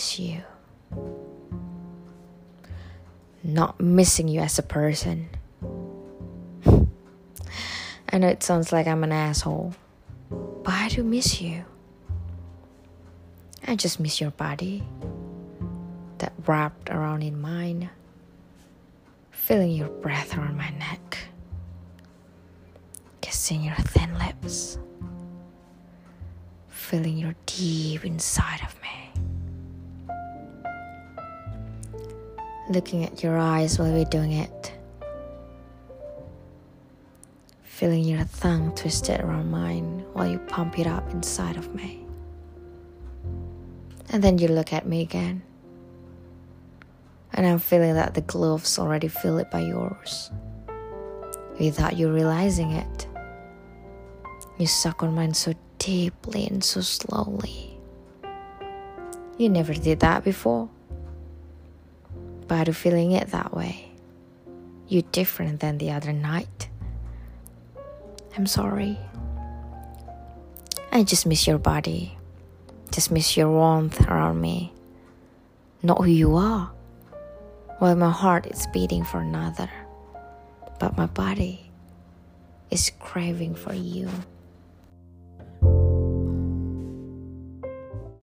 miss you. Not missing you as a person. I know it sounds like I'm an asshole, but I do miss you. I just miss your body that wrapped around in mine, feeling your breath around my neck, kissing your thin lips, feeling your deep inside of me. Looking at your eyes while we're doing it, feeling your tongue twisted around mine while you pump it up inside of me. And then you look at me again and I'm feeling that the gloves already fill it by yours. Without you realizing it, you suck on mine so deeply and so slowly. You never did that before, but I'm feeling it that way. You're different than the other night. I'm sorry. I just miss your body, just miss your warmth around me, not who you are while my heart is beating for another, but my body is craving for you.